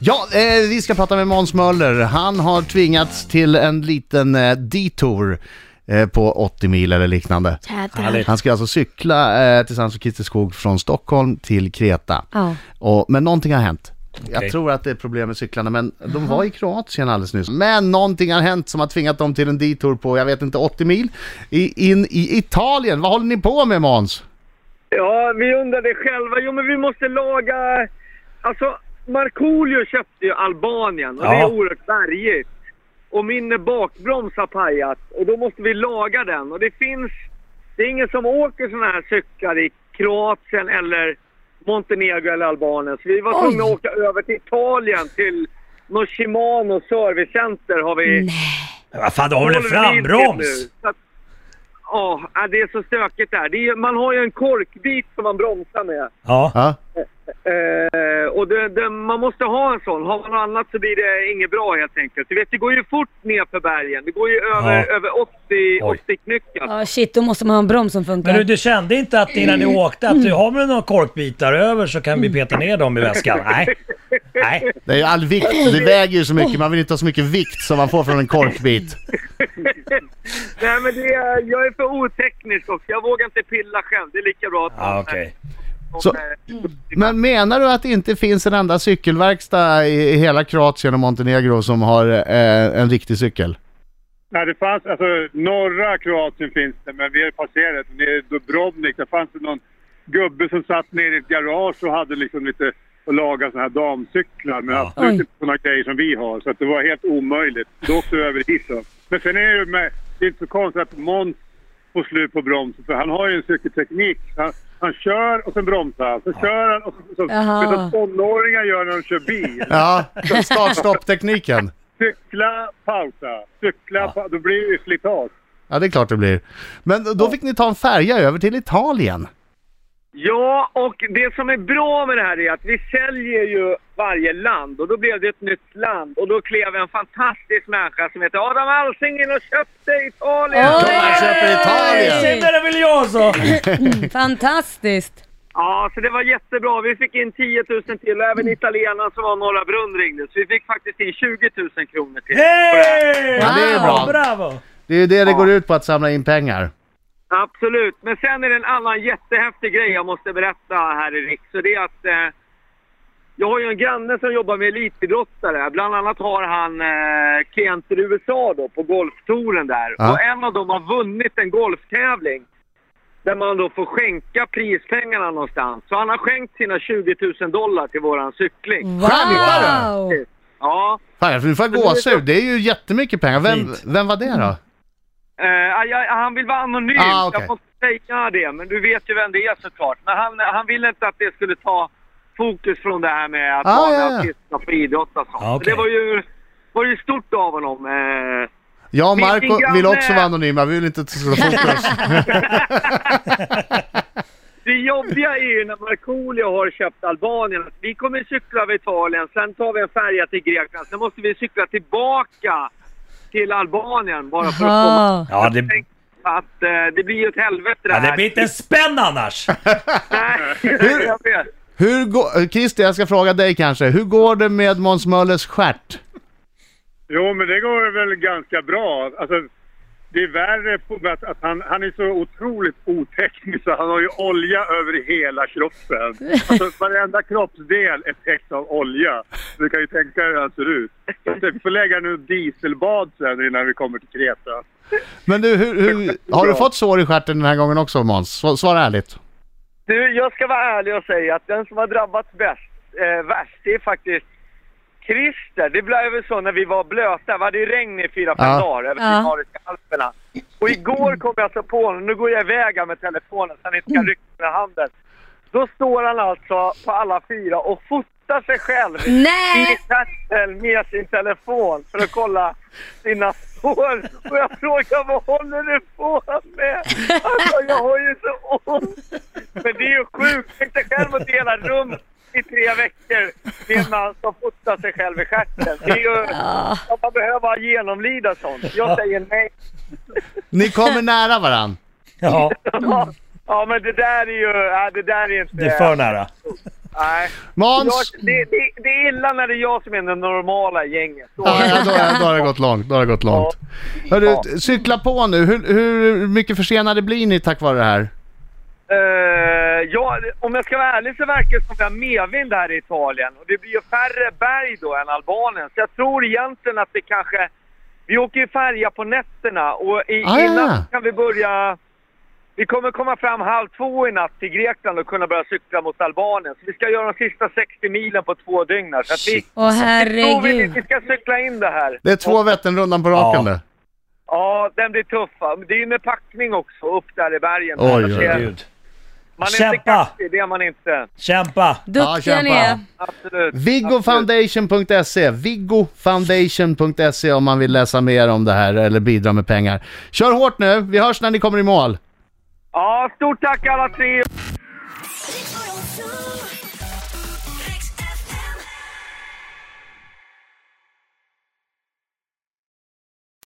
Ja, eh, vi ska prata med Måns Möller. Han har tvingats till en liten eh, detour eh, på 80 mil eller liknande. Härligt. Han ska alltså cykla eh, tillsammans med Christer Skog från Stockholm till Kreta. Ja. Och, men någonting har hänt. Jag Okej. tror att det är problem med cyklarna, men de var i Kroatien alldeles nyss. Men någonting har hänt som har tvingat dem till en detour på, jag vet inte, 80 mil i, in i Italien. Vad håller ni på med Måns? Ja, vi undrade själva. Jo, men vi måste laga... Alltså, Markoolio köpte ju Albanien och det Ja. är oerhört bergigt. Och min bakbroms har pajat och då måste vi laga den. Och det finns... Det är ingen som åker sådana här cyklar i Kroatien eller Montenegro eller Albanien. Så vi var tvungna att åka över till Italien till något Shimano servicecenter har vi... Nej. Vad fan, du har väl en frambroms? Ja, det är så stökigt där. Det är, man har ju en korkbit som man bromsar med. Ja. Ja, Eh, och det, det, man måste ha en sån. Har man något annat så blir det inget bra helt enkelt. Du vet, det går ju fort ner för bergen. Det går ju över, Ja. över 80, Oj. 80 knyckar. Ja, shit, då måste man ha en broms som funkar. Men du, du kände inte att innan ni åkte att du har väl några korkbitar över så kan vi peta ner dem i väskan? Nej. Nej. det är ju all vikt, det väger ju så mycket, man vill inte ha så mycket vikt som man får från en korkbit. Nej men det är, jag är för oteknisk också. Jag vågar inte pilla själv. Det är lika bra att okej. som, Så- eh, Men menar du att det inte finns en enda cykelverkstad i hela Kroatien och Montenegro som har eh, en riktig cykel? Nej, det fanns, alltså norra Kroatien finns det, men vi har passerat. Nere i Dubrovnik, där fanns det någon gubbe som satt nere i ett garage och hade liksom lite och lagade såna här damcyklar. Men Ja. absolut Oj. inte såna grejer som vi har. Så att det var helt omöjligt. Då åkte vi över då. Men sen är det ju med, det är inte så konstigt att Måns får slut på bromsen. För han har ju en cykelteknik. Han, han kör och sen bromsar han. Så kör han och så, Jaha. vad tonåringar gör när de kör bil. Ja, start-stopp-tekniken. Cykla, pausa. Cykla, pa- då blir det ju slitage. Ja, det är klart det blir. Men då fick ni ta en färja över till Italien. Ja, och det som är bra med det här är att vi säljer ju varje land och då blev det ett nytt land och då klev en fantastisk människa som heter Adam Alsing in och köpte Italien. Oj! Man köper Italien! Se där vill jag så! Fantastiskt. Ja, så det var jättebra. Vi fick in 10 000 till och även italienaren som var Norra Brunn ringde. Så vi fick faktiskt in 20 000 kronor till. Hej! Ja, det är bra. Bravo! Det är ju det det går ut på, att samla in pengar. Absolut. Men sen är det en annan jättehäftig grej jag måste berätta här i Riks. Så det är att eh, jag har ju en granne som jobbar med elitidrottare. Bland annat har han eh, klienter i USA då på golftouren där. Ja. Och en av dem har vunnit en golftävling. Där man då får skänka prispengarna någonstans. Så han har skänkt sina 20 000 dollar till våran cykling. Wow! Ja. Fan, nu får jag gåshud. Det är ju jättemycket pengar. Vem, vem var det då? Eh, jag, han vill vara anonym, Ah, okej. jag får inte säga det. Men du vet ju vem det är såklart. Men han, han ville inte att det skulle ta fokus från det här med att Ah, vara ja, ja. artister på idrott och sånt. Ah, Så okej. Det var ju, var ju stort av honom. Eh, Jag och Marco min vill granne- också vara anonyma. Vi vill inte att det ska ta fokus. det jobbiga är ju när Markoolio har köpt Albanien. att Vi kommer cykla över Italien, sen tar vi en färja till Grekland. Sen måste vi cykla tillbaka till Albanien bara för att komma... Ja, det, Att eh, det blir ju ett helvete det ja, här. det blir inte en spänn annars! Nej, jag vet. Hur går... Christer, jag ska fråga dig kanske. Hur går det med Måns Möllers stjärt? Jo, men det går väl ganska bra. Alltså, det är värre på att, att han, han är så otroligt oteknisk så han har ju olja över hela kroppen. Alltså varenda kroppsdel är täckt av olja. Du kan ju tänka dig hur han ser ut. Så vi får lägga nu dieselbad sen innan vi kommer till Kreta. Men du, hur, hur, har du fått sår i stjärten den här gången också Måns? Sva- Svara ärligt. Du, jag ska vara ärlig och säga att den som har drabbats bäst, eh, värst, det är faktiskt Christer. Det blev ju så när vi var blöta. Vi hade ju regn i fyra, fem Ja. dagar över Ja. Dinariska Alperna. Och igår kom jag så på honom. Nu går jag iväg här med telefonen så han inte kan rycka med handen. Då står han alltså på alla fyra och fotar sig själv i Nej! stjärten med sin telefon för att kolla sina sår. Och jag frågar vad håller du på med? Alltså jag har ju så ont. Men det är ju sjukt. Tänk dig själv att dela rum i tre veckor med en man som fotar sig själv i stjärten. Det är ju... Man behöver genomlida sånt. Jag säger nej. Ni kommer nära varann. Ja, Ja, ja men det där är ju... Ja, det där är inte... det är för nära. Nej. Måns! Jag, det, det, det är illa när det är jag som är den normala i gänget. Så, Ja, ja, då, då har det gått långt. Då har det gått långt. Hörru, cykla på nu. Hur, hur mycket försenade blir ni tack vare det här? Eh, ja, om jag ska vara ärlig så verkar det som vi har medvind här i Italien. Och det blir ju färre berg då än Albanien. Så jag tror egentligen att det kanske... Vi åker ju färja på nätterna och i, Ah, ja, i natt ja. kan vi börja... Vi kommer komma fram halv två i natt till Grekland och kunna börja cykla mot Albanien. Så vi ska göra de sista 60 milen på två dygn här. Så att vi, Åh tror vi, herregud. vi ska cykla in det här. Det är två Vätternrundan på raken Ja. Ja, den blir tuff. va. Det är ju med packning också, upp där i bergen. Oj, oj, Gud. Man är inte Kämpa! kaxig, det är man inte. Kämpa! Duktiga ni är. Absolut. Viggofoundation.se Viggofoundation.se om man vill läsa mer om det här eller bidra med pengar. Kör hårt nu, vi hörs när ni kommer i mål. Ja, stort tack alla tre!